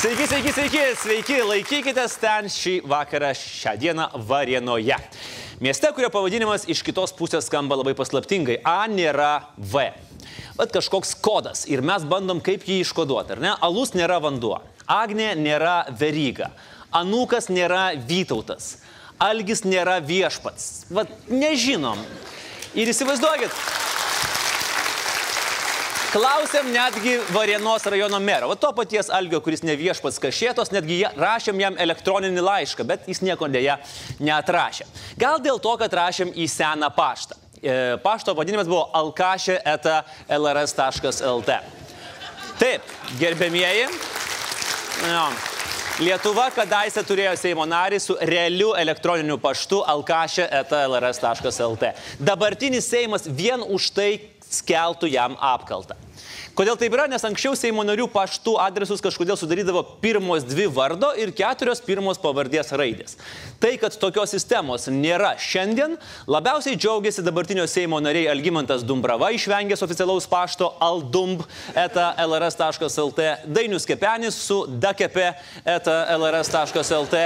Sveiki, sveiki, sveiki, sveiki, laikykitės ten šį vakarą, šią dieną Varienoje. Mieste, kurio pavadinimas iš kitos pusės skamba labai paslaptingai. A nėra V. Bet kažkoks kodas ir mes bandom kaip jį iškoduoti, ar ne? Alus nėra vanduo, Agnė nėra veryga, Anūkas nėra Vytautas, Algis nėra viešpats. Vat nežinom. Ir įsivaizduokit, Klausėm netgi Varienos rajono mero, o to paties Algio, kuris ne viešpats kažėtos, netgi rašėm jam elektroninį laišką, bet jis nieko dėja neatrašė. Gal dėl to, kad rašėm į seną paštą. E, pašto vadinimas buvo alkašė eta lrs.lt. Taip, gerbėmieji. Jo. Lietuva kadaise turėjo Seimo narį su realiu elektroniniu paštu alkašė eta lrs.lt. Dabartinis Seimas vien už tai skeltų jam apkaltą. Kodėl taip yra? Nes anksčiau Seimo narių paštų adresus kažkodėl sudarydavo pirmos dvi vardo ir keturios pirmos pavardės raidės. Tai, kad tokios sistemos nėra šiandien, labiausiai džiaugiasi dabartinio Seimo nariai Algymantas Dumbrava, išvengęs oficialaus pašto aldumb eta lrs.lt, Dainius Kepenis su dakepe eta lrs.lt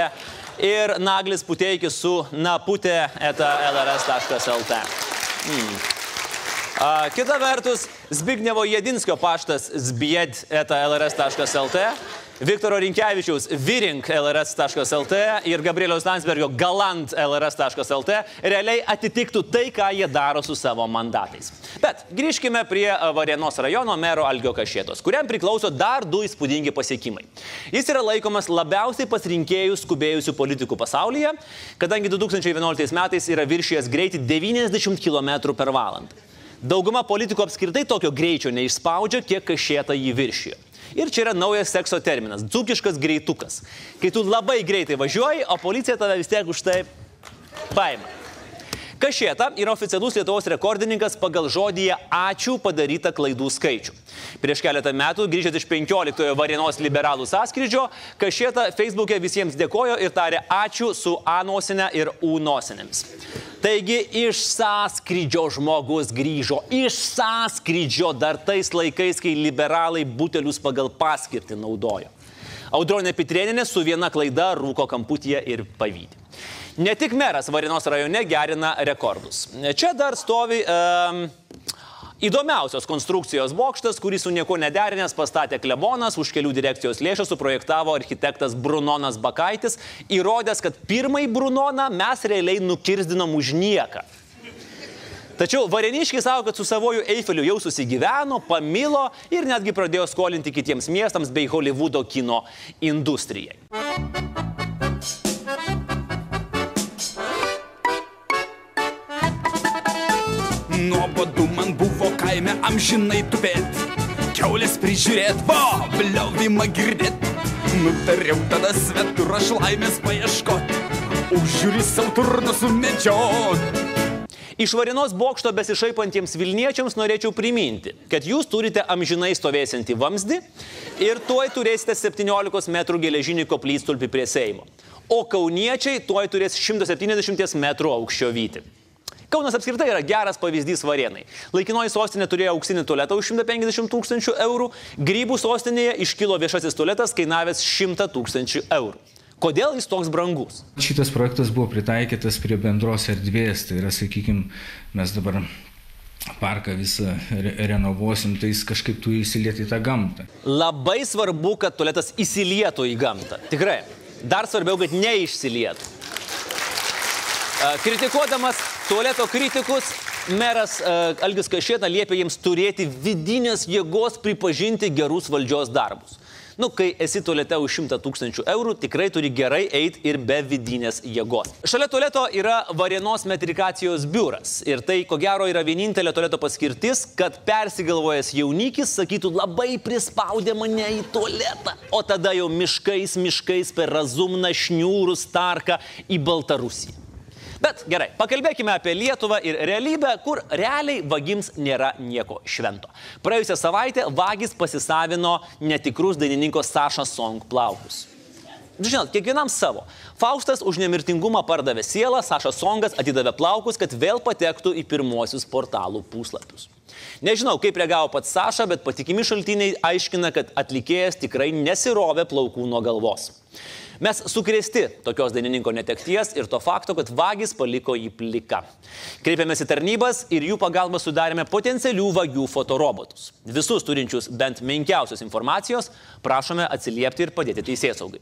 ir Naglis Puteikis su naputė eta lrs.lt. Hmm. A, kita vertus, Zbignevo Jedinskio paštas zbied.lrs.lt, Viktoro Rinkevičiaus virink lrs.lt ir Gabrieliaus Landsbergio galant lrs.lt realiai atitiktų tai, ką jie daro su savo mandatais. Bet grįžkime prie Varienos rajono mero Algio Kašėtos, kuriam priklauso dar du įspūdingi pasiekimai. Jis yra laikomas labiausiai pasirinkėjų skubėjusių politikų pasaulyje, kadangi 2011 metais yra viršijęs greitį 90 km per valandą. Dauguma politikų apskritai tokio greičio neišspaudžia, kiek kašėta jį viršijo. Ir čia yra naujas sekso terminas - dzukiškas greitukas. Kai tu labai greitai važiuoji, o policija tave vis tiek už tai paima. Kašėta yra oficialus Lietuvos rekordininkas pagal žodyje ačiū padarytą klaidų skaičių. Prieš keletą metų, grįžęs iš 15-ojo Varienos liberalų sąskrydžio, Kašėta Facebook'e visiems dėkojo ir tarė ačiū su A nosinė ir U nosinėmis. Taigi iš sąskrydžio žmogus grįžo, iš sąskrydžio dar tais laikais, kai liberalai butelius pagal paskirtį naudojo. Audronė Pitrėninė su viena klaida rūko kamputyje ir pavydė. Ne tik meras Varinos rajone gerina rekordus. Čia dar stovi um, Įdomiausios konstrukcijos bokštas, kurį su nieko nederinęs pastatė klebonas, už kelių direkcijos lėšas suprojektavo architektas Brunonas Bakaitis, įrodęs, kad pirmąjį Brunoną mes realiai nukirdinom už nieką. Tačiau Vareniškiai savo, kad su savoju Eifeliu jau susigyveno, pamilo ir netgi pradėjo skolinti kitiems miestams bei Hollywoodo kino industrijai. Kaime amžinai tupėt Keulės prižiūrėt, vo, bliaudimą girdėt Nutariau tada svetur aš laimės paieškot Užžiūri savo turną sumedžiot Iš Varinos bokšto besišaipantiems Vilniečiams norėčiau priminti, kad jūs turite amžinai stovėsinti vamzdį ir tuoj turėsite 17 m geležinį koplytstulpį prie Seimo. O kauniečiai tuoj turės 170 m aukščio vyti. Kaunas apskritai yra geras pavyzdys Varienai. Laikinoji sostinė turėjo auksinį tualetą už 150 tūkstančių eurų, grybų sostinėje iškilo viešasis tualetas kainavęs 100 tūkstančių eurų. Kodėl jis toks brangus? Šitas projektas buvo pritaikytas prie bendros erdvės, tai yra, sakykime, mes dabar parką visą re renovuosim, tai jis kažkaip turi įsilieti į tą gamtą. Labai svarbu, kad tualetas įsilietų į gamtą. Tikrai. Dar svarbiau, kad neišsilietų. Kritikuodamas tualeto kritikus, meras Algis Kašėta liepia jiems turėti vidinės jėgos pripažinti gerus valdžios darbus. Nu, kai esi tualete už 100 tūkstančių eurų, tikrai turi gerai eiti ir be vidinės jėgos. Šalia tualeto yra Varienos metrikacijos biuras. Ir tai, ko gero, yra vienintelė tualeto paskirtis, kad persigalvojęs jaunikis sakytų labai prispaudė mane į tualetą. O tada jau miškais, miškais per Razumną, Šniūrų, Starką į Baltarusiją. Bet gerai, pakalbėkime apie Lietuvą ir realybę, kur realiai vagims nėra nieko švento. Praėjusią savaitę vagis pasisavino netikrus dainininko Saša Song plaukus. Žinot, kiekvienam savo. Faustas už nemirtingumą pardavė sielą, Saša Songas atidavė plaukus, kad vėl patektų į pirmosius portalų puslapius. Nežinau, kaip reagavo pats Saša, bet patikimi šaltiniai aiškina, kad atlikėjas tikrai nesirovė plaukų nuo galvos. Mes sukrėsti tokios dainininko netekties ir to fakto, kad vagis paliko jį plika. Kreipėmės į tarnybas ir jų pagalba sudarėme potencialių vagių fotorobotus. Visus turinčius bent menkiausios informacijos prašome atsiliepti ir padėti teisės saugai.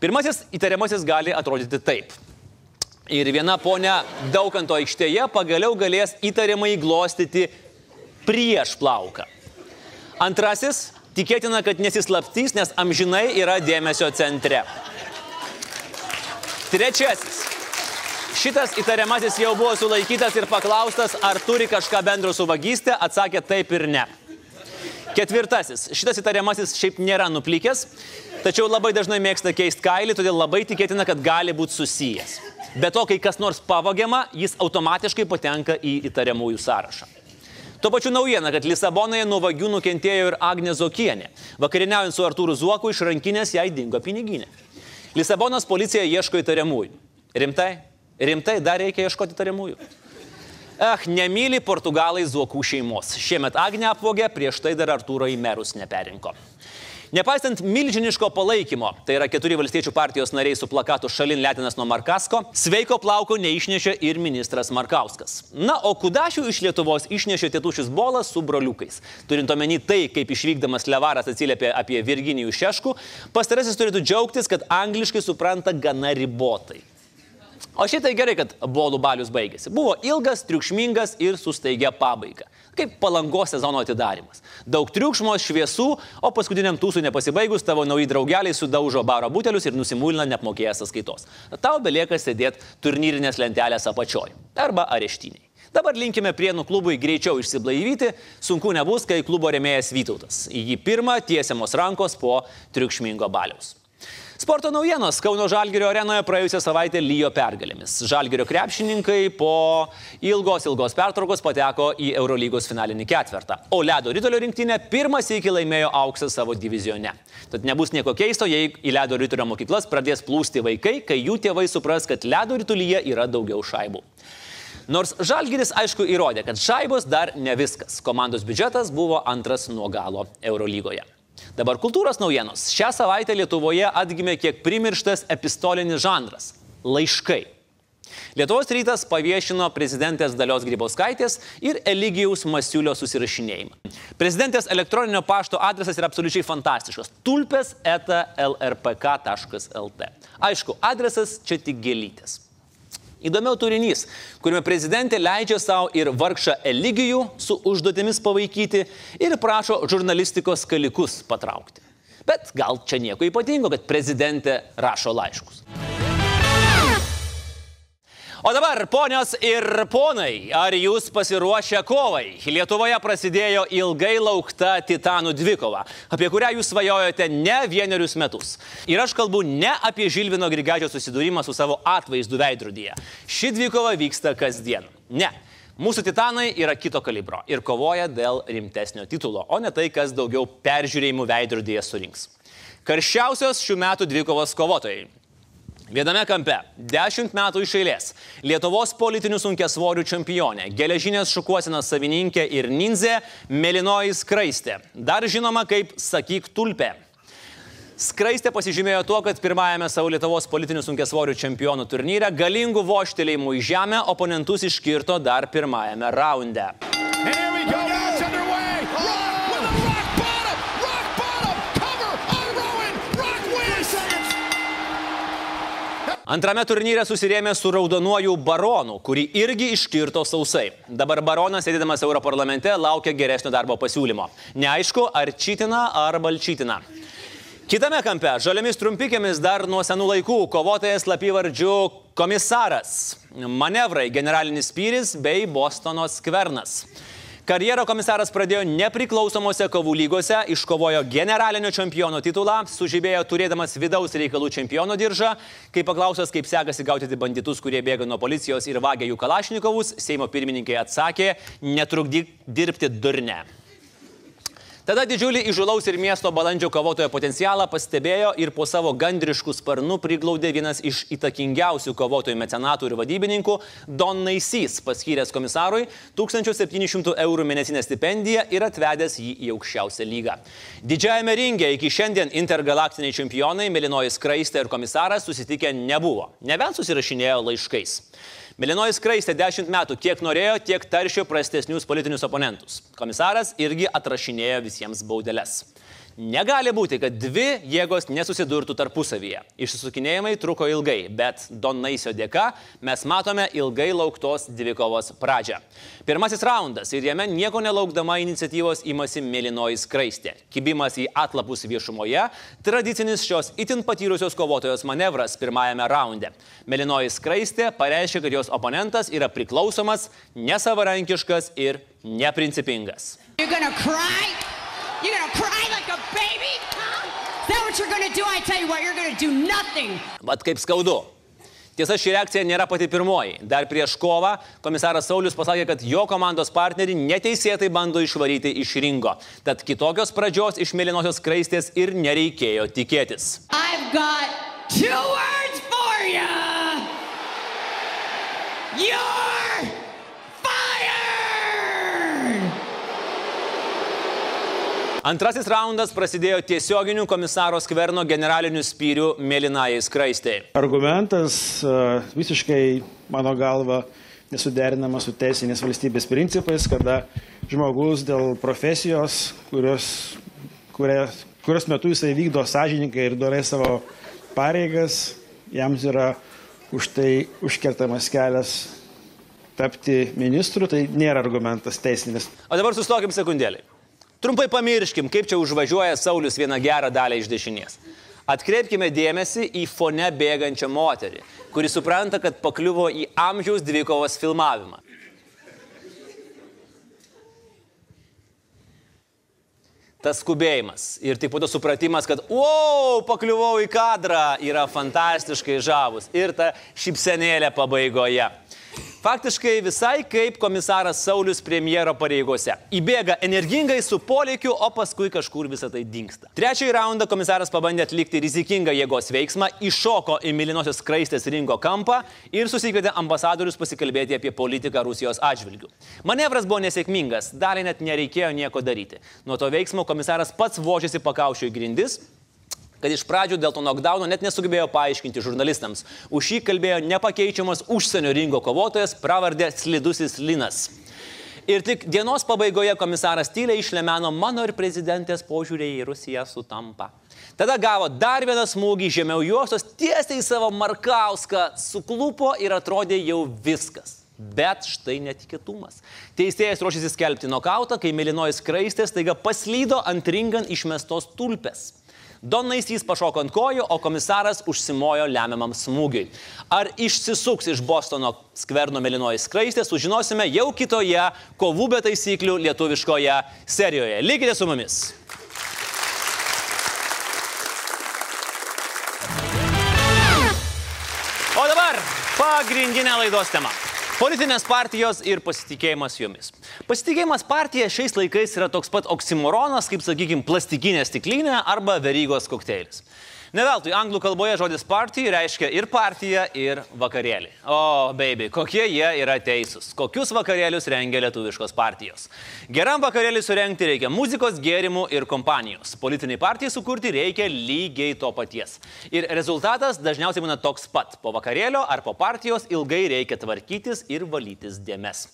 Pirmasis įtariamasis gali atrodyti taip. Ir viena ponia Daukanto aikštėje pagaliau galės įtariamai glostyti prieš plauką. Antrasis tikėtina, kad nesislaptys, nes amžinai yra dėmesio centre. Trečiasis. Šitas įtariamasis jau buvo sulaikytas ir paklaustas, ar turi kažką bendro su vagystė, atsakė taip ir ne. Ketvirtasis. Šitas įtariamasis šiaip nėra nuplikęs, tačiau labai dažnai mėgsta keisti kailį, todėl labai tikėtina, kad gali būti susijęs. Be to, kai kas nors pavogiama, jis automatiškai patenka į įtariamųjų sąrašą. Tuo pačiu naujiena, kad Lisabonoje nuo vagių nukentėjo ir Agnė Zokienė. Vakarieniaujant su Artūru Zuoku iš rankinės jai dingo piniginė. Lisabonos policija ieško įtariamųjų. Rimtai? Rimtai dar reikia ieškoti įtariamųjų. Ach, nemyli portugalai zuokų šeimos. Šiemet Agnė apvogė, prieš tai dar Artūro į merus neperinko. Nepaisant milžiniško palaikymo, tai yra keturi valstiečių partijos nariai su plakatu Šalin Letinas nuo Markasko, sveiko plauko neišnešė ir ministras Markauskas. Na, o kudašių iš Lietuvos išnešė tėtušis Bolas su broliukais. Turint omeny tai, kaip išvykdamas Levaras atsiliepė apie Virginijų Šeškų, pastarasis turėtų džiaugtis, kad angliškai supranta gana ribotai. O šitai gerai, kad bolų balius baigėsi. Buvo ilgas, triukšmingas ir su staigia pabaiga. Kaip palangos sezono atidarimas. Daug triukšmo, šviesų, o paskutiniam tūsui nepasibaigus tavo nauji draugeliai sudaužo baro butelius ir nusimūlina neapmokėjęs sąskaitos. Tau belieka sėdėti turnyrinės lentelės apačioj arba areštiniai. Dabar linkime Prienų klubui greičiau išsiblaivyti, sunku nebus, kai klubo remėjas Vytautas. Į jį pirmą tiesiamos rankos po triukšmingo baliaus. Sporto naujienos Kauno Žalgirio arenoje praėjusią savaitę lyjo pergalėmis. Žalgirio krepšininkai po ilgos ilgos pertraukos pateko į Eurolygos finalinį ketvertą. O ledo rytolio rinktinė pirmas iki laimėjo auksą savo divizione. Tad nebus nieko keisto, jei į ledo rytolio mokyklas pradės plūsti vaikai, kai jų tėvai supras, kad ledo rytulyje yra daugiau šaibų. Nors Žalgiris aišku įrodė, kad šaibos dar ne viskas. Komandos biudžetas buvo antras nuo galo Eurolygoje. Dabar kultūros naujienos. Šią savaitę Lietuvoje atgimė kiek primirštas epistolinis žanras - laiškai. Lietuvos rytas paviešino prezidentės Dalios Grybauskaitės ir Eligijaus Masiulio susirašinėjimą. Prezidentės elektroninio pašto adresas yra absoliučiai fantastiškas - tulpes eta lrpk.lt. Aišku, adresas čia tik gėlytės. Įdomiau turinys, kuriame prezidentė leidžia savo ir vargšą Eligijų su užduotimis pavaikyti ir prašo žurnalistikos kalikus patraukti. Bet gal čia nieko ypatingo, kad prezidentė rašo laiškus. O dabar, ponios ir ponai, ar jūs pasiruošę kovai? Lietuvoje prasidėjo ilgai laukta Titanų dvikova, apie kurią jūs svajojote ne vienerius metus. Ir aš kalbu ne apie Žilvino Grigaičio susidūrimą su savo atvaizdu veidrodyje. Ši dvikova vyksta kasdien. Ne. Mūsų titanai yra kito kalibro ir kovoja dėl rimtesnio titulo, o ne tai, kas daugiau peržiūrėjimų veidrodyje surinks. Karščiausios šių metų dvikovos kovotojai Viename kampe - dešimt metų iš eilės - Lietuvos politinių sunkesvorių čempionė, geležinės šukuosinos savininkė ir ninzė Melinoji Skraistė, dar žinoma kaip Sakyk tulpė. Skraistė pasižymėjo tuo, kad pirmajame savo Lietuvos politinių sunkesvorių čempionų turnyre galingų voštelėjimų į žemę oponentus iškirto dar pirmajame raunde. Antrame turnyre susirėmė su raudonuoju baronu, kurį irgi iškirto sausai. Dabar baronas, sėdėdamas Europarlamente, laukia geresnio darbo pasiūlymo. Neaišku, ar čytina, ar balčytina. Kitame kampe, žaliomis trumpikėmis dar nuo senų laikų, kovotojas lapyvardžiu komisaras, manevrai generalinis spyris bei Bostono skvernas. Karjerą komisaras pradėjo nepriklausomose kovų lygose, iškovojo generalinio čempiono titulą, sužibėjo turėdamas vidaus reikalų čempiono diržą. Kai paklausęs, kaip sekasi gaudyti banditus, kurie bėga nuo policijos ir vagia jų kalašnikovus, Seimo pirmininkai atsakė, netrukdyk dirbti durne. Tada didžiulį įžulaus ir miesto balandžio kovotojo potencialą pastebėjo ir po savo gandriškų sparnų priglaudė vienas iš įtakingiausių kovotojų mecenatų ir vadybininkų Don Naisys, paskyręs komisarui 1700 eurų mėnesinę stipendiją ir atvedęs jį į aukščiausią lygą. Didžiajame ringe iki šiandien intergalaktiniai čempionai Melinoji Skraistė ir komisaras susitikę nebuvo, nebent susirašinėjo laiškais. Melinoji skraistė 10 metų tiek norėjo, tiek taršė prastesnius politinius oponentus. Komisaras irgi atrašinėjo visiems baudeles. Negali būti, kad dvi jėgos nesusidurtų tarpusavyje. Išsisukinėjimai truko ilgai, bet Don Naisio dėka mes matome ilgai lauktos dvikovos pradžią. Pirmasis raundas ir jame nieko nelaukdama iniciatyvos imasi mėlynoji skraistė. Kibimas į atlapus viešumoje - tradicinis šios itin patyrusios kovotojos manevras pirmajame raunde. Mėlynoji skraistė pareiškia, kad jos oponentas yra priklausomas, nesavarankiškas ir neprincipingas. You're gonna cry? You're gonna cry like a baby? Huh? Is that what you're gonna do? I tell you what, you're gonna do nothing. Vat kaip skaudu. Tiesa, ši reakcija nėra pati pirmoji. Dar prieš kovą komisaras Saulis pasakė, kad jo komandos partnerį neteisėtai bando išvaryti iš ringo. Tad kitokios pradžios iš mėlynosios kraistės ir nereikėjo tikėtis. I've got two words for you. You're Antrasis raundas prasidėjo tiesioginiu komisaro skverno generaliniu spyriu mėlynajai skraistėjai. Argumentas e, visiškai, mano galva, nesuderinamas su teisinės valstybės principais, kada žmogus dėl profesijos, kurios, kuria, kurios metu jisai vykdo sąžininkai ir dorai savo pareigas, jam yra už tai užkertamas kelias tapti ministru, tai nėra argumentas teisinis. O dabar sustokim sekundėlį. Trumpai pamirškim, kaip čia užvažiuoja Saulis vieną gerą dalį iš dešinės. Atkreipkime dėmesį į fone bėgančią moterį, kuri supranta, kad pakliuvo į amžiaus dvikovos filmavimą. Tas skubėjimas ir taip pat supratimas, kad, wow, pakliuvau į kadrą, yra fantastiškai žavus. Ir ta šipsenėlė pabaigoje. Faktiškai visai kaip komisaras Saulis premjero pareigose. Įbėga energingai su polėkiu, o paskui kažkur visą tai dinksta. Trečiąjį raundą komisaras pabandė atlikti rizikingą jėgos veiksmą, iššoko į Milinosios kraistės rinko kampą ir susikvietė ambasadorius pasikalbėti apie politiką Rusijos atžvilgių. Manevras buvo nesėkmingas, daliai net nereikėjo nieko daryti. Nuo to veiksmo komisaras pats vožėsi pakaušio į grindis, kad iš pradžių dėl to knockdowno net nesugebėjo paaiškinti žurnalistams. Už jį kalbėjo nepakeičiamas užsienio ringo kovotojas pravardė Slidusis Linas. Ir tik dienos pabaigoje komisaras tyliai išlemeno mano ir prezidentės požiūrį į Rusiją sutampa. Tada gavo dar vieną smūgį žemiau juostos, tiesiai į savo Markauską, suklupo ir atrodė jau viskas. Bet štai netikėtumas. Teisėjas ruošiasi skelbti nokautą, kai mėlynoji skraistė staiga paslydo ant ringan išmestos tulpės. Donais jis pašoko ant kojų, o komisaras užsimojo lemiamam smūgiui. Ar išsisuks iš Bostono skverno melinoji skraistė, sužinosime jau kitoje kovų be taisyklių lietuviškoje serijoje. Likite su mumis. O dabar pagrindinė laidos tema. Politinės partijos ir pasitikėjimas jomis. Pasitikėjimas partija šiais laikais yra toks pat oksimoronas, kaip, sakykime, plastikinė stiklinė arba verygos kokteilis. Ne veltui, anglų kalboje žodis party reiškia ir partiją, ir vakarėlį. O, baby, kokie jie yra teisūs. Kokius vakarėlius rengia lietuviškos partijos. Geram vakarėlį surenkti reikia muzikos, gėrimų ir kompanijos. Politiniai partijai sukurti reikia lygiai to paties. Ir rezultatas dažniausiai būna toks pat. Po vakarėlio ar po partijos ilgai reikia tvarkytis ir valytis dėmes.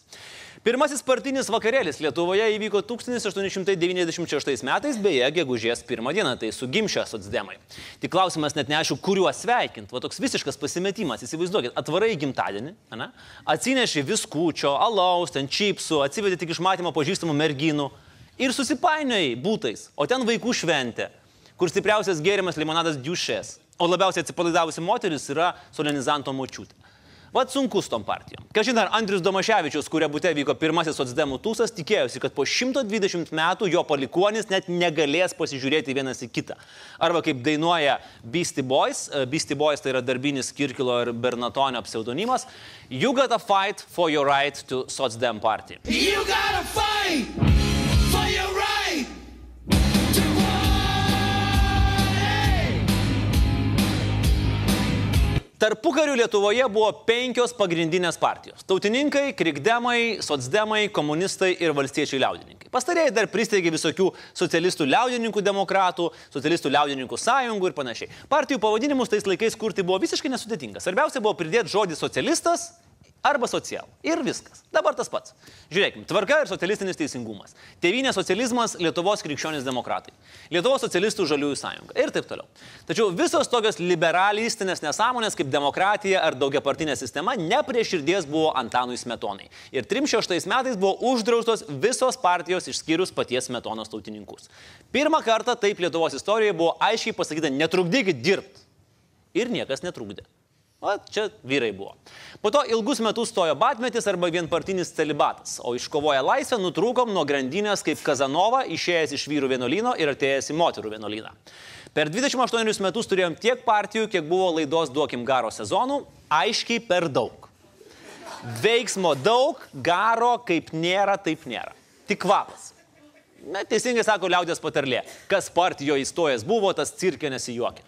Pirmasis partinis vakarėlis Lietuvoje įvyko 1896 metais, beje, gegužės pirmą dieną, tai su gimšio socdemai. Tik klausimas net neaišku, kuriuo sveikinti. Va toks visiškas pasimetimas, įsivaizduokit, atvarai gimtadienį, ne? atsineši viskučio, alaus, ten čipsų, atsivedi tik iš matymo pažįstamų merginų ir susipainiojai būtais, o ten vaikų šventė, kur stipriausias gėrimas limonadas diušės, o labiausiai atsipalaidavusi moteris yra solenizanto močiutė. Vat sunkus tom partijom. Kažin ar Andrius Domaševičius, kuria būte vyko pirmasis socdemų tūsas, tikėjosi, kad po 120 metų jo palikuonis net negalės pasižiūrėti vienas į kitą. Arba kaip dainuoja Beastie Boys, Beastie Boys tai yra darbinis Kirkilo ir Bernatonio pseudonimas, You gotta fight for your right to socdem party. You gotta fight Tarpukarių Lietuvoje buvo penkios pagrindinės partijos - tautininkai, krikdemai, socdemai, komunistai ir valstiečiai liaudininkai. Pastarėjai dar pristeigė visokių socialistų liaudininkų demokratų, socialistų liaudininkų sąjungų ir panašiai. Partijų pavadinimus tais laikais kurti buvo visiškai nesudėtinga. Svarbiausia buvo pridėti žodį socialistas arba social. Ir viskas. Dabar tas pats. Žiūrėkime, tvarka ir socialistinis teisingumas. Tevinė socializmas, Lietuvos krikščionys demokratai. Lietuvos socialistų žaliųjų sąjunga. Ir taip toliau. Tačiau visos tokios liberalistinės nesąmonės kaip demokratija ar daugiapartinė sistema ne prie širdies buvo Antanui Smetonai. Ir 36 metais buvo uždraustos visos partijos išskyrus paties Smetonos tautininkus. Pirmą kartą taip Lietuvos istorijoje buvo aiškiai pasakyta, netrukdykit dirbti. Ir niekas netrukdė. O čia vyrai buvo. Po to ilgus metus stojo batmetis arba vienpartinis celibatas, o iškovoję laisvę nutrūkom nuo grandinės kaip Kazanova, išėjęs iš vyrų vienuolyno ir atėjęs į moterų vienuolyną. Per 28 metus turėjom tiek partijų, kiek buvo laidos Duokim garo sezonų, aiškiai per daug. Veiksmo daug, garo kaip nėra, taip nėra. Tik kvapas. Na, teisingai sako liaudės patarlė. Kas partijoje įstojęs buvo, tas cirkė nesijuokė.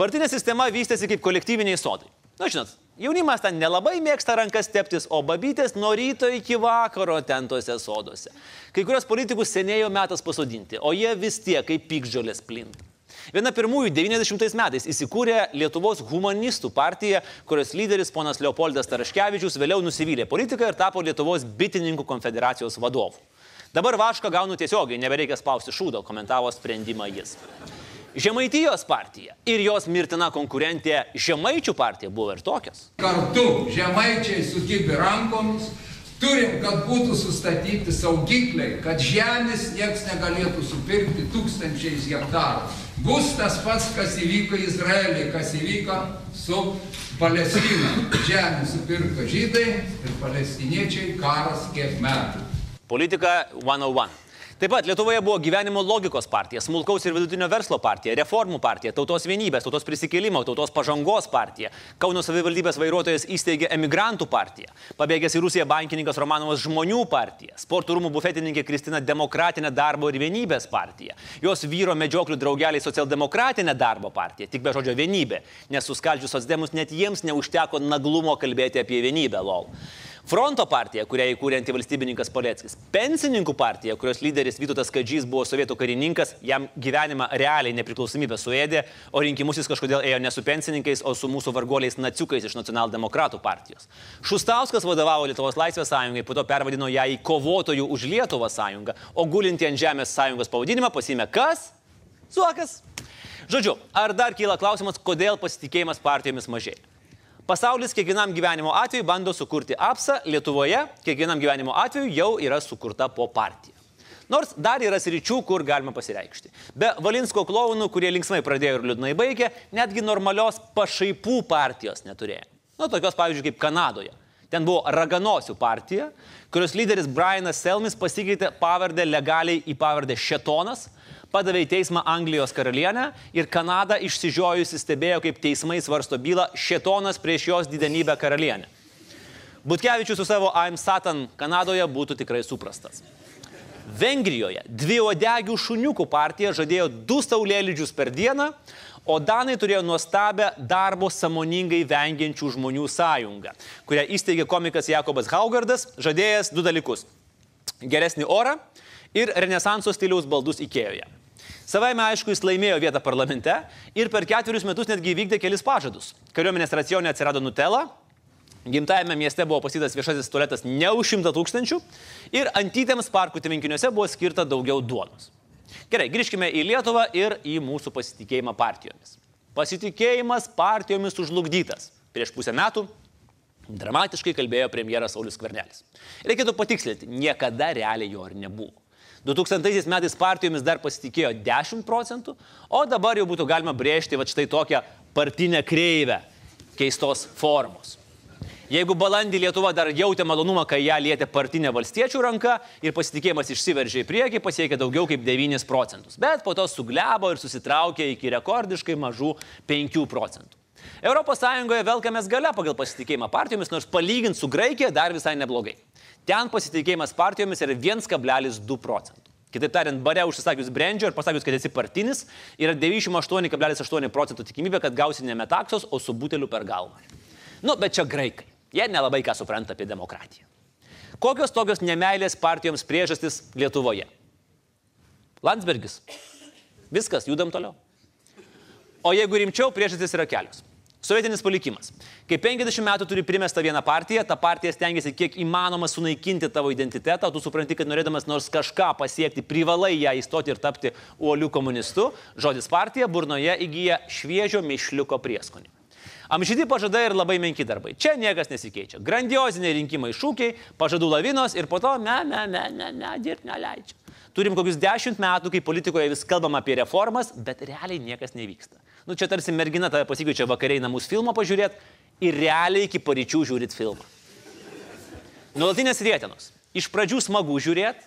Partinė sistema vystėsi kaip kolektyviniai sodai. Na, žinot, jaunimas ten nelabai mėgsta rankas teptis, o babytės nuo ryto iki vakaro ten tose soduose. Kai kurios politikus senėjo metas pasodinti, o jie vis tiek kaip pikžolės plinta. Viena pirmųjų 90 metais įsikūrė Lietuvos humanistų partija, kurios lyderis ponas Leopoldas Taraškevičius vėliau nusivylė politiką ir tapo Lietuvos bitininkų konfederacijos vadovu. Dabar vašką gaunu tiesiogiai, nebereikia spausti šūdo, komentavo sprendimą jis. Žemaitijos partija ir jos mirtina konkurentė Žemaičių partija buvo ir tokios. Kartu žemaičiai sukibė rankomis, turim, kad būtų sustatyti saugikliai, kad žemės nieks negalėtų supirkti tūkstančiais hektarų. Bus tas pats, kas įvyko Izraeliai, kas įvyko su Palestina. Žemė supirko žydai ir palestiniečiai karas kiek metų. Politika 101. Taip pat Lietuvoje buvo gyvenimo logikos partija, smulkaus ir vidutinio verslo partija, reformų partija, tautos vienybės, tautos prisikėlimo, tautos pažangos partija. Kauno savivaldybės vairuotojas įsteigė emigrantų partiją. Pabėgęs į Rusiją bankininkas Romanovas žmonių partija. Sporto rūmų bufetininkė Kristina demokratinė darbo ir vienybės partija. Jos vyro medžioklių draugeliai socialdemokratinė darbo partija, tik be žodžio vienybė, nes suskaldžius sosdemus net jiems neužteko naglumo kalbėti apie vienybę, lol. Fronto partija, kurią įkūrė antivalstybininkas Paleckis. Pensininkų partija, kurios lyderis Vytautas Kadžys buvo sovietų karininkas, jam gyvenimą realiai nepriklausomybę suėdė, o rinkimus jis kažkodėl ėjo ne su pensininkais, o su mūsų vargoliais naciukais iš nacionaldemokratų partijos. Šustauskas vadovavo Lietuvos laisvės sąjungai, po to pervadino ją į kovotojų už Lietuvą sąjungą, o gulinti ant žemės sąjungos pavadinimą pasimė kas? Zuokas. Žodžiu, ar dar kyla klausimas, kodėl pasitikėjimas partijomis mažėja? Pasaulis kiekvienam gyvenimo atveju bando sukurti apsą, Lietuvoje kiekvienam gyvenimo atveju jau yra sukurta po partiją. Nors dar yra sričių, kur galima pasireikšti. Be Valinsko klounų, kurie linksmai pradėjo ir liūdnai baigė, netgi normalios pašaipų partijos neturėjo. Nu, tokios pavyzdžiui kaip Kanadoje. Ten buvo Raganosių partija, kurios lyderis Brianas Selmis pasikeitė pavardę legaliai į pavardę Šetonas, padavė į teismą Anglijos karalienę ir Kanada išsižiojusi stebėjo, kaip teismai svarsto bylą Šetonas prieš jos didenybę karalienę. Butkevičius su savo I'm Satan Kanadoje būtų tikrai suprastas. Vengrijoje dvi odegių šuniukų partija žadėjo du saulėlydžius per dieną, o Danai turėjo nuostabę darbo samoningai vengiančių žmonių sąjungą, kurią įsteigė komikas Jakobas Haugardas, žadėjęs du dalykus - geresnį orą ir renesanso stiliaus baldus Ikėjoje. Savaime aišku, jis laimėjo vietą parlamente ir per ketverius metus netgi įvykdė kelis pažadus. Kariuomenės racione atsirado Nutella, Gimtajame mieste buvo pasytas viešasis tualetas ne už 100 tūkstančių ir antytėms parkų tvenkiniuose buvo skirta daugiau duonos. Gerai, grįžkime į Lietuvą ir į mūsų pasitikėjimą partijomis. Pasitikėjimas partijomis užlugdytas. Prieš pusę metų dramatiškai kalbėjo premjeras Saulis Kvernelis. Reikėtų patikslinti, niekada realiai jo ir nebuvo. 2000 metais partijomis dar pasitikėjo 10 procentų, o dabar jau būtų galima brėžti va štai tokią partinę kreivę keistos formos. Jeigu balandį Lietuva dar jautė malonumą, kai ją lietė partinė valstiečių ranka ir pasitikėjimas išsiveržė į priekį, pasiekė daugiau kaip 9 procentus. Bet po to suglebo ir susitraukė iki rekordiškai mažų 5 procentų. ES velkamės gale pagal pasitikėjimą partijomis, nors palyginti su Graikija dar visai neblogai. Ten pasitikėjimas partijomis yra 1,2 procentų. Kitaip tariant, bare užsisakius brandžio ir pasakius, kad esi partinis, yra 98,8 procentų tikimybė, kad gausi ne metaksos, o su buteliu per galvą. Nu, bet čia graikai. Jie nelabai ką supranta apie demokratiją. Kokios tokios nemailės partijoms priežastis Lietuvoje? Landsbergis. Viskas, judam toliau. O jeigu rimčiau, priežastis yra kelios. Sovietinis palikimas. Kai 50 metų turi primestą vieną partiją, ta partija stengiasi kiek įmanoma sunaikinti tavo identitetą, tu supranti, kad norėdamas nors kažką pasiekti, privalai ją įstoti ir tapti uoliu komunistu, žodis partija burnoje įgyja šviežio mišliuko prieskonį. Amžyti pažadai ir labai menki darbai. Čia niekas nesikeičia. Grandioziniai rinkimai šūkiai, pažadų lavinos ir po to, ne, ne, ne, ne, ne, dirbti neleidžia. Turim kokius dešimt metų, kai politikoje vis kalbam apie reformas, bet realiai niekas nevyksta. Nu, čia tarsi mergina tave pasikviečia vakariai namus filmą pažiūrėti ir realiai iki paryčių žiūrit filmą. Nuolatinės rėtenos. Iš pradžių smagu žiūrėti,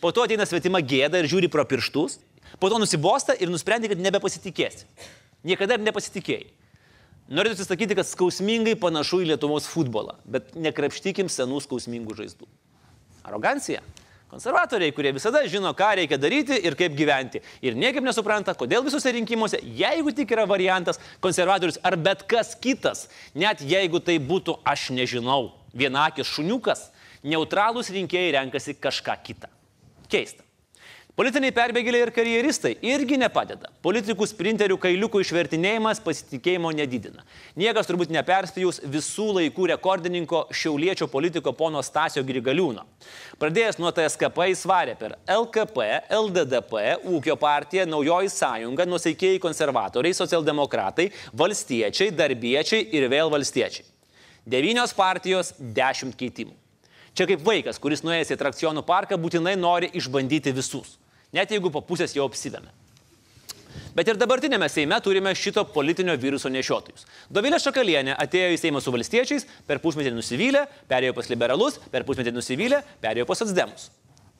po to ateina svetima gėda ir žiūri pro pirštus, po to nusibosta ir nusprendė, kad nebepasitikėsi. Niekada ir nepasitikėjai. Noriu atsisakyti, kad skausmingai panašu į Lietuvos futbolą, bet nekrapštykim senų skausmingų žaizdų. Arogancija. Konservatoriai, kurie visada žino, ką reikia daryti ir kaip gyventi. Ir niekaip nesupranta, kodėl visose rinkimuose, jeigu tik yra variantas konservatorius ar bet kas kitas, net jeigu tai būtų aš nežinau, vienakis šuniukas, neutralūs rinkėjai renkasi kažką kitą. Keista. Politiniai perbėgėliai ir karjeristai irgi nepadeda. Politikų sprinterių kailiukų išvertinėjimas pasitikėjimo nedidina. Niekas turbūt neperspėjus visų laikų rekordininko šiauliečio politiko pono Stasio Grigaliūno. Pradėjęs nuo TSKP jis varė per LKP, LDDP, Ūkio partija, Naujoji sąjunga, nusaikiai konservatoriai, socialdemokratai, valstiečiai, darbiečiai ir vėl valstiečiai. Devynios partijos, dešimt keitimų. Čia kaip vaikas, kuris nuėjęs į atrakcionų parką būtinai nori išbandyti visus net jeigu po pusės jau apsivėmė. Bet ir dabartinėme Seime turime šito politinio viruso nešiotojus. Dovilė Šakalienė atėjo į Seimą su valstiečiais, per pusmetį nusivylė, perėjo pas liberalus, per pusmetį nusivylė, perėjo pas atsdemus.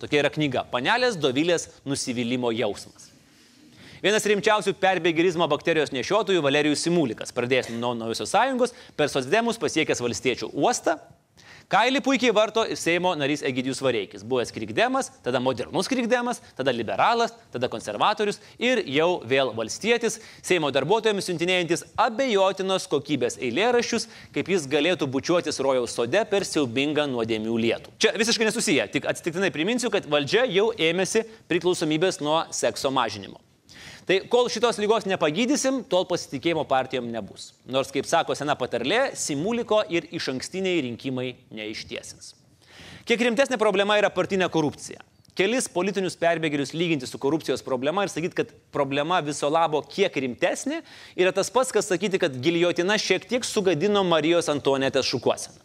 Tokia yra knyga Panelės Dovilės nusivylimų jausmas. Vienas rimčiausių perbėgerizmo bakterijos nešiotojų Valerijus Simulikas, pradėjęs nuo Naujosios sąjungos, per sosdemus pasiekęs valstiečių uostą, Kailį puikiai varto Seimo narys Egidijus Vareikis. Buvęs krikdemas, tada modernus krikdemas, tada liberalas, tada konservatorius ir jau vėl valstietis, Seimo darbuotojams siuntinėjantis abejotinos kokybės eilėraščius, kaip jis galėtų bučiuotis rojaus sode per siaubingą nuodėmių lietų. Čia visiškai nesusiję, tik atsitiktinai priminsiu, kad valdžia jau ėmėsi priklausomybės nuo sekso mažinimo. Tai kol šitos lygos nepagydysim, tol pasitikėjimo partijom nebus. Nors, kaip sako sena patarlė, simuliko ir iš ankstiniai rinkimai neištiesins. Kiek rimtesnė problema yra partinė korupcija. Kelis politinius perbėgėlius lyginti su korupcijos problema ir sakyti, kad problema viso labo kiek rimtesnė, yra tas pats, kas sakyti, kad giliotina šiek tiek sugadino Marijos Antonetės šukuoseną.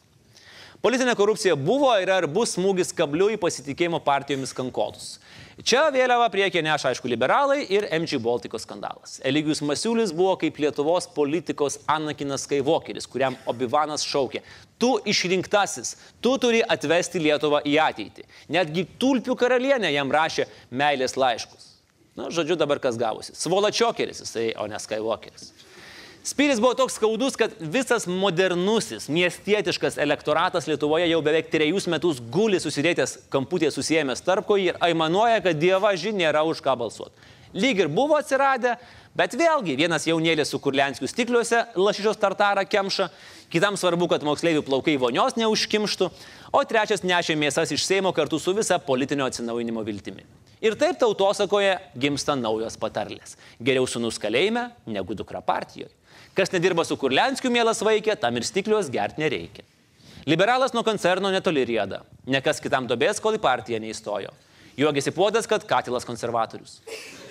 Politinė korupcija buvo ir ar bus smūgis kabliu į pasitikėjimo partijomis kankolus. Čia vėliava priekė neša, aišku, liberalai ir MG Baltikos skandalas. Eligijus Masiulis buvo kaip Lietuvos politikos Anakinas Skaivokeris, kuriam Obivanas šaukė, tu išrinktasis, tu turi atvesti Lietuvą į ateitį. Netgi tulpių karalienė jam rašė meilės laiškus. Na, žodžiu, dabar kas gavosi. Svolačiokeris jisai, o ne Skaivokeris. Spyris buvo toks skaudus, kad visas modernusis, miestietiškas elektoratas Lietuvoje jau beveik trejus metus guli susidėtęs kamputėje susijęs tarpko ir aimanuoja, kad dieva ži nėra už ką balsuoti. Lyg ir buvo atsiradę, bet vėlgi vienas jaunėlis su kurlenskių stikliuose lašišos tartarą kemša, kitam svarbu, kad moksleivių plaukai vonios neužkimštų, o trečias nešė mėsas iš Seimo kartu su visa politinio atsinaujinimo viltimi. Ir taip tautosakoje gimsta naujos patarlės. Geriau sunus kalėjime negu dukra partijoje. Kas nedirba su Kurlenskiu, mielas vaikė, tam ir stiklios gert nereikia. Liberalas nuo koncerno netoli rieda. Nekas kitam dobės, kol į partiją neįstojo. Juogėsi puodas, kad katilas konservatorius.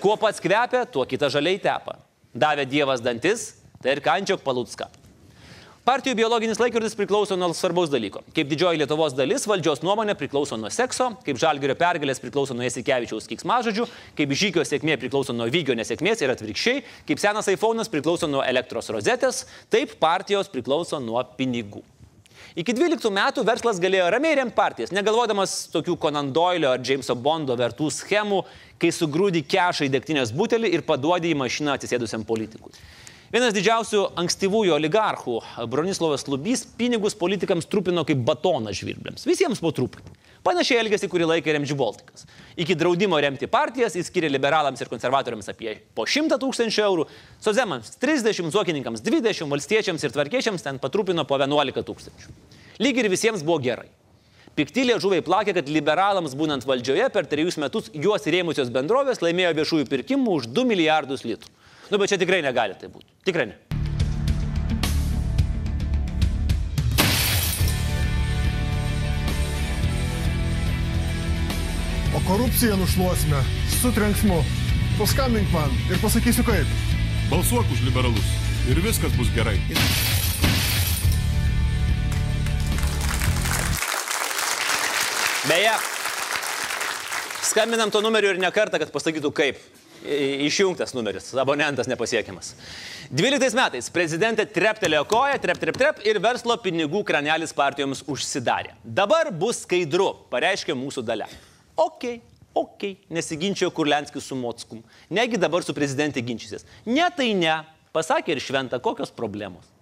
Kuo pats kvepia, tuo kitą žaliai tepa. Davė Dievas dantis, tai ir kančiok palutska. Partijų biologinis laikrodis priklauso nuo svarbaus dalyko. Kaip didžioji Lietuvos dalis, valdžios nuomonė priklauso nuo sekso, kaip žalgerio pergalės priklauso nuo Jasikevičiaus kiksmažodžių, kaip žygio sėkmė priklauso nuo vygio nesėkmės ir atvirkščiai, kaip senas iPhone'as priklauso nuo elektros rozetės, taip partijos priklauso nuo pinigų. Iki 12 metų verslas galėjo ramiai remti partijas, negalvodamas tokių Conan Doilio ar Jameso Bondo vertų schemų, kai sugrūdi kešą į degtinės butelį ir paduodi į mašiną atsisėdusiam politikui. Vienas didžiausių ankstyvųjų oligarchų, Bronislavas Lubys, pinigus politikams trupino kaip batoną žvirbliams. Visiems po truputį. Panašiai elgėsi kurį laiką MG Baltikas. Iki draudimo remti partijas jis skiria liberalams ir konservatoriams apie po 100 tūkstančių eurų, sozemams 30, zuokininkams 20, valstiečiams ir tvarkiečiams ten patrupino po 11 tūkstančių. Lyg ir visiems buvo gerai. Pikti liežuviai plakė, kad liberalams būnant valdžioje per trejus metus juos rėmusios bendrovės laimėjo viešųjų pirkimų už 2 milijardus litrų. Nu, bet čia tikrai negali tai būti. Tikrai ne. O korupciją nušluosime su trenksmu. Paskambink man ir pasakysiu kaip. Balsuok už liberalus ir viskas bus gerai. Beje, skambinam to numeriu ir ne kartą, kad pasakytų kaip. Išjungtas numeris, abonentas nepasiekiamas. 12 metais prezidentė treptelėjo koją, trep, trep, trep ir verslo pinigų kranelis partijoms užsidarė. Dabar bus skaidru, pareiškė mūsų dalė. Ok, ok, nesiginčiojo Kurlenskis su Motskum. Negi dabar su prezidentė ginčysis. Ne tai ne, pasakė ir šventa, kokios problemos.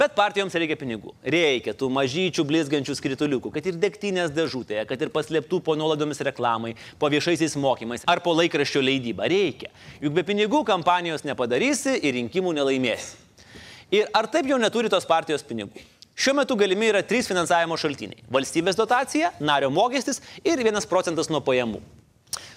Bet partijoms reikia pinigų. Reikia tų mažyčių blizgančių skrituliukų, kad ir degtinės dėžutėje, kad ir paslėptų po nuolaidomis reklamai, po viešaisiais mokymais ar po laikraščio leidybą. Reikia. Juk be pinigų kampanijos nepadarysi ir rinkimų nelaimėsi. Ir ar taip jau neturi tos partijos pinigų? Šiuo metu galimi yra trys finansavimo šaltiniai - valstybės dotacija, nario mokestis ir vienas procentas nuo pajamų.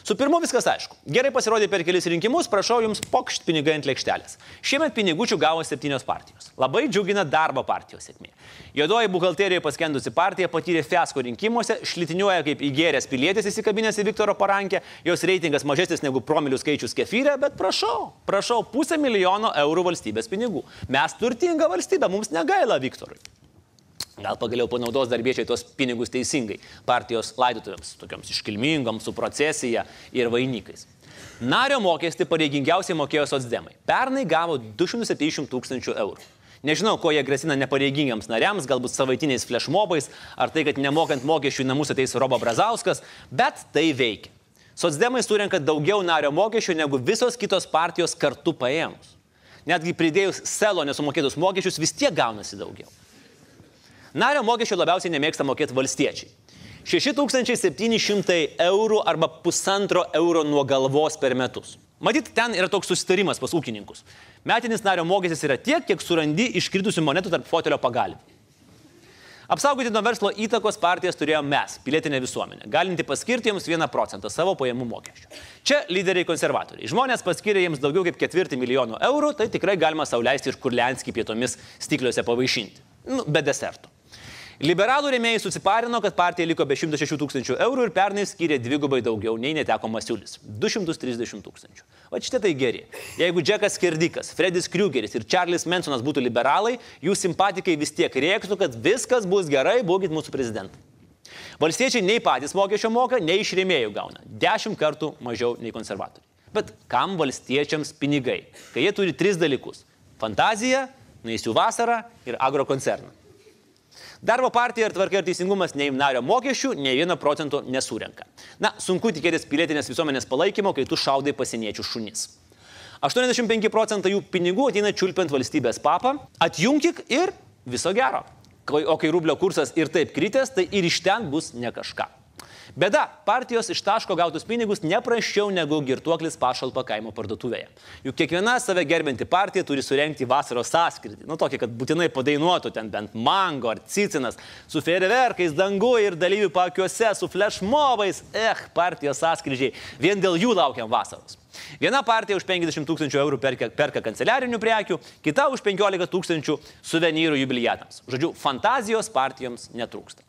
Su pirmu viskas aišku. Gerai pasirodė per kelis rinkimus, prašau jums pokšt pinigai ant lėkštelės. Šiemet pinigučių gavo septynios partijos. Labai džiugina darbo partijos sėkmė. Jodoji buhalterijoje paskendusi partija patyrė fiasko rinkimuose, šlitiniuoja kaip įgeręs pilietis įsikabinęs į Viktoro parankę, jos reitingas mažesnis negu promilių skaičius kefyrė, bet prašau, prašau, pusę milijono eurų valstybės pinigų. Mes turtinga valstybė, mums negaila Viktorui. Gal pagaliau panaudos darbiečiai tuos pinigus teisingai partijos laidotuvėms, tokioms iškilmingoms, su procesija ir vainikais. Nario mokestį pareigingiausiai mokėjo socdemai. Pernai gavo 270 tūkstančių eurų. Nežinau, ko jie grasina nepareigingiams nariams, galbūt savaitiniais flashmobais, ar tai, kad nemokant mokesčių į namus ateis Robo Brazauskas, bet tai veikia. Socdemai surenka daugiau nario mokesčių negu visos kitos partijos kartu paėmus. Netgi pridėjus selo nesumokėtus mokesčius vis tiek gaunasi daugiau. Nario mokesčio labiausiai nemėgsta mokėti valstiečiai. 6700 eurų arba pusantro euro nuo galvos per metus. Matyt, ten yra toks susitarimas pas ūkininkus. Metinis nario mokestis yra tiek, kiek surandi iškritusių monetų tarp fotelio pagalbų. Apsaugoti nuo verslo įtakos partijas turėjome mes, pilietinė visuomenė, galinti paskirti jiems 1 procentą savo pajamų mokesčio. Čia lyderiai konservatoriai. Žmonės paskiria jiems daugiau kaip ketvirtį milijonų eurų, tai tikrai galima sauliaisti ir kurlenskį pietomis stikliuose pavaišinti. Nu, be deserto. Liberalų rėmėjai susiparino, kad partija liko be 106 tūkstančių eurų ir pernai skyrė dvigubai daugiau nei neteko Masiulis - 230 tūkstančių. O šitie tai geri. Jeigu Džekas Kerdikas, Fredis Krugeris ir Charles Mansonas būtų liberalai, jų simpatikai vis tiek rėktų, kad viskas bus gerai, būkit mūsų prezidentai. Valstiečiai nei patys mokesčio moka, nei iš rėmėjų gauna. Dešimt kartų mažiau nei konservatoriai. Bet kam valstiečiams pinigai, kai jie turi tris dalykus - fantaziją, naisių vasarą ir agrokoncerną. Darbo partija ir tvarka ir teisingumas nei nario mokesčių, nei vieno procento nesurenka. Na, sunku tikėtis pilietinės visuomenės palaikymo, kai tu šaudai pasieniečių šunis. 85 procentai jų pinigų ateina čiulpiant valstybės papą, atjungkik ir viso gero. O kai rublio kursas ir taip kritęs, tai ir iš ten bus ne kažką. Bėda, partijos iš taško gautus pinigus neprašiau negu girtuoklis pašalpa kaimo parduotuvėje. Juk kiekviena save gerbinti partija turi surenkti vasaros sąskritį. Nu, tokį, kad būtinai padainuotų ten bent mango ar cicinas, su fejerverkais dangu ir dalyvių pakiuose, su flashmobais. Eh, partijos sąskrydžiai. Vien dėl jų laukiam vasaros. Viena partija už 50 tūkstančių eurų perka, perka kanceliarinių prekių, kita už 15 tūkstančių suvenyrų jubiliatams. Žodžiu, fantazijos partijoms netrūksta.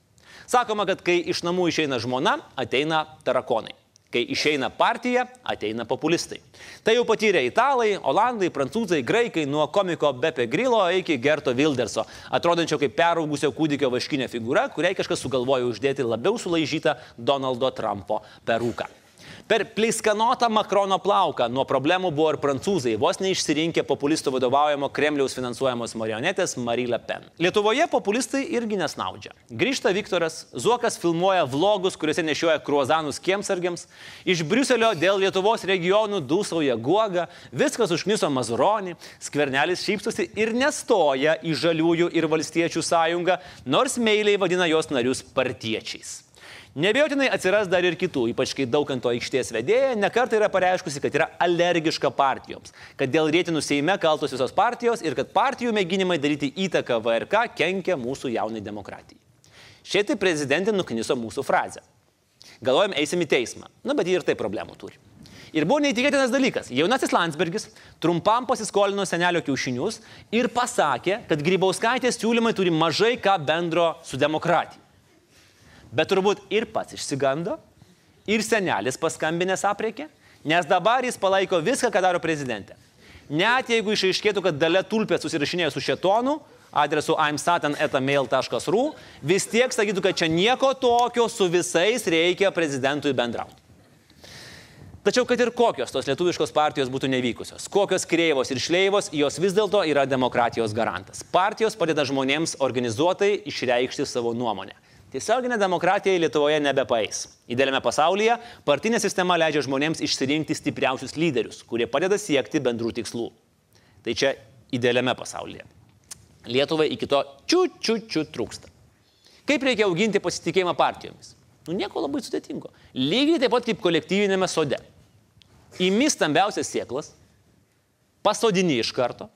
Sakoma, kad kai iš namų išeina žmona, ateina tarakonai. Kai išeina partija, ateina populistai. Tai jau patyrė italai, olandai, prancūzai, graikai nuo komiko Bepe Grilo iki Gerto Wilderso, atrodančio kaip peraugusio kūdikio vaškinė figūra, kuriai kažkas sugalvojo uždėti labiau sulaižytą Donaldo Trumpo perūką. Per pleiskanotą Makrono plauką nuo problemų buvo ir prancūzai, vos neišsirinkę populistų vadovaujamo Kremliaus finansuojamos marionetės Marie Le Pen. Lietuvoje populistai irgi nesnaudžia. Grįžta Viktoras, Zuokas filmuoja vlogus, kuriuose nešioja kruozanus kiemsargiams, iš Briuselio dėl Lietuvos regionų dūsauja guoga, viskas užkniso Mazuronį, skvernelis šypsosi ir nestoja į žaliųjų ir valstiečių sąjungą, nors meiliai vadina jos narius partiečiais. Nebejotinai atsiras dar ir kitų, ypač kai dauganto aikštės vedėja nekartai yra pareiškusi, kad yra alergiška partijoms, kad dėl rėtinų Seime kaltos visos partijos ir kad partijų mėginimai daryti įtaką VRK kenkia mūsų jaunai demokratijai. Šitai prezidentė nukniso mūsų frazę. Galvojam, eisim į teismą. Na, bet jie ir tai problemų turi. Ir buvo neįtikėtinas dalykas. Jaunasis Landsbergis trumpam pasiskolino senelio kiaušinius ir pasakė, kad Grybauskaitės siūlymai turi mažai ką bendro su demokratija. Bet turbūt ir pats išsigando, ir senelis paskambinęs apriekė, nes dabar jis palaiko viską, ką daro prezidentė. Net jeigu išaiškėtų, kad dalė tulpė susirašinėjo su šetonu, adresu imsatan.mail.ru, vis tiek sakytų, kad čia nieko tokio su visais reikia prezidentui bendrauti. Tačiau, kad ir kokios tos lietuviškos partijos būtų nevykusios, kokios kreivos ir šleivos, jos vis dėlto yra demokratijos garantas. Partijos padeda žmonėms organizuotai išreikšti savo nuomonę. Tiesioginė demokratija Lietuvoje nebepaeis. Idealiame pasaulyje partinė sistema leidžia žmonėms išsirinkti stipriausius lyderius, kurie padeda siekti bendrų tikslų. Tai čia idealiame pasaulyje. Lietuvai iki to čiū-čiū-čiū trūksta. Kaip reikia auginti pasitikėjimą partijomis? Nu nieko labai sudėtingo. Lygiai taip pat kaip kolektyvinėme sode. Įmi stambiausias sieklas, pasodini iš karto,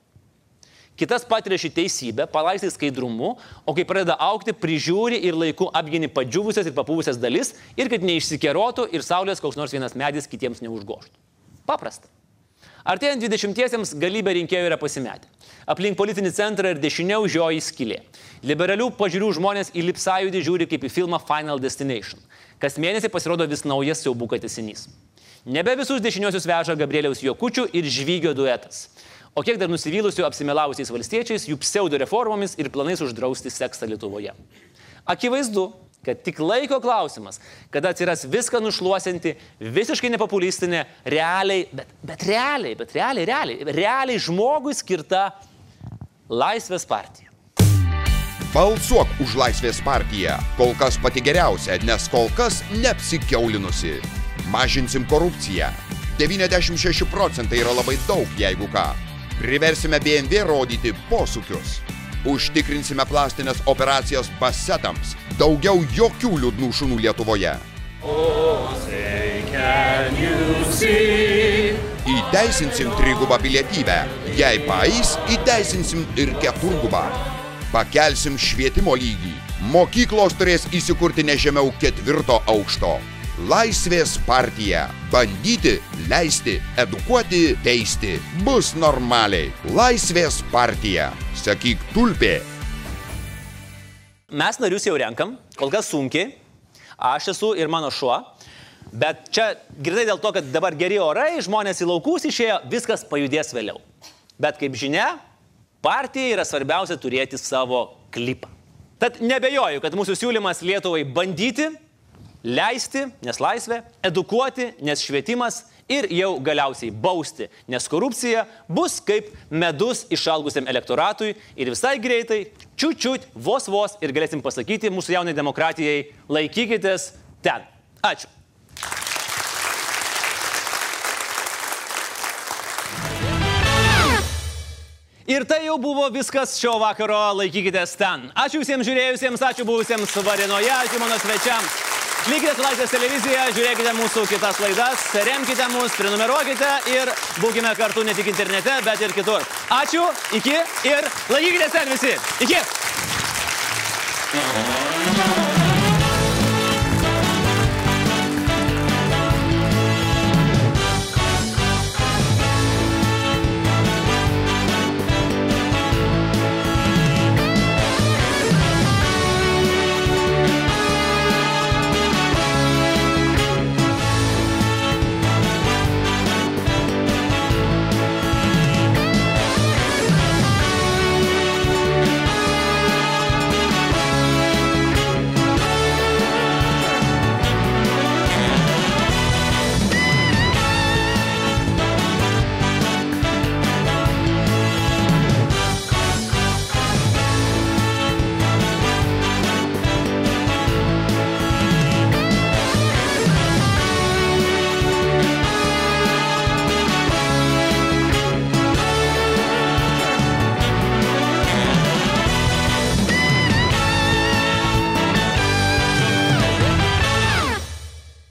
kitas patiria šį teisybę, palaistai skaidrumu, o kai pradeda aukti, prižiūri ir laiku apgini padžiūvusias ir papūvusias dalis ir kad neišsikerotų ir saulės koks nors vienas medis kitiems neužgoštų. Paprasta. Artėjant 20-iesiems galybė rinkėjų yra pasimetę. Aplink politinį centrą ir dešiniau žioji skilė. Liberalių pažiūrių žmonės į Lipsajudį žiūri kaip į filmą Final Destination. Kas mėnesį pasirodo vis naujas siaubuka tesinys. Nebe visus dešiniosius veža Gabrieliaus Jokučių ir Žvygio duetas. O kiek dar nusivylusių apsimelavusiais valstiečiais, jų pseudo reformomis ir planais uždrausti seksą Lietuvoje. Akivaizdu, kad tik laiko klausimas, kada atsiras viską nušluosinti, visiškai nepopulistinė, realiai, bet, bet realiai, bet realiai, realiai, realiai žmogui skirta Laisvės partija. Balsuok už Laisvės partiją. Kol kas pati geriausia, nes kol kas neapsikeulinusi. Mažinsim korupciją. 96 procentai yra labai daug, jeigu ką. Priversime BMW rodyti posūkius. Užtikrinsime plastinės operacijas basetams. Daugiau jokių liūdnų šunų Lietuvoje. Įteisinsim trigubą pilietybę. Jei paeis, įteisinsim ir keturgubą. Pakelsim švietimo lygį. Mokyklos turės įsikurti ne žemiau ketvirto aukšto. Laisvės partija. Bandyti, leisti, edukuoti, teisti. Bus normaliai. Laisvės partija. Sakyk tulpė. Mes narius jau renkam, kol kas sunkiai. Aš esu ir mano šuo. Bet čia girdai dėl to, kad dabar geri orai, žmonės į laukus išėjo, viskas pajudės vėliau. Bet kaip žinia, partijai yra svarbiausia turėti savo klipą. Tad nebejoju, kad mūsų siūlymas Lietuvai bandyti leisti, nes laisvė, edukuoti, nes švietimas ir jau galiausiai bausti, nes korupcija bus kaip medus išalgusiam elektoratui ir visai greitai, čiūčiut, vos vos ir galėsim pasakyti mūsų jaunai demokratijai, laikykitės ten. Ačiū. Ir tai jau buvo viskas šio vakaro, laikykitės ten. Ačiū visiems žiūrėjusiems, ačiū buvusiems Varinoje, ačiū mano svečiams. Likite su Laisvės televizija, žiūrėkite mūsų kitas laidas, remkite mus, prenumeruokite ir būkime kartu ne tik internete, bet ir kitur. Ačiū, iki ir laikykite ten visi. Iki.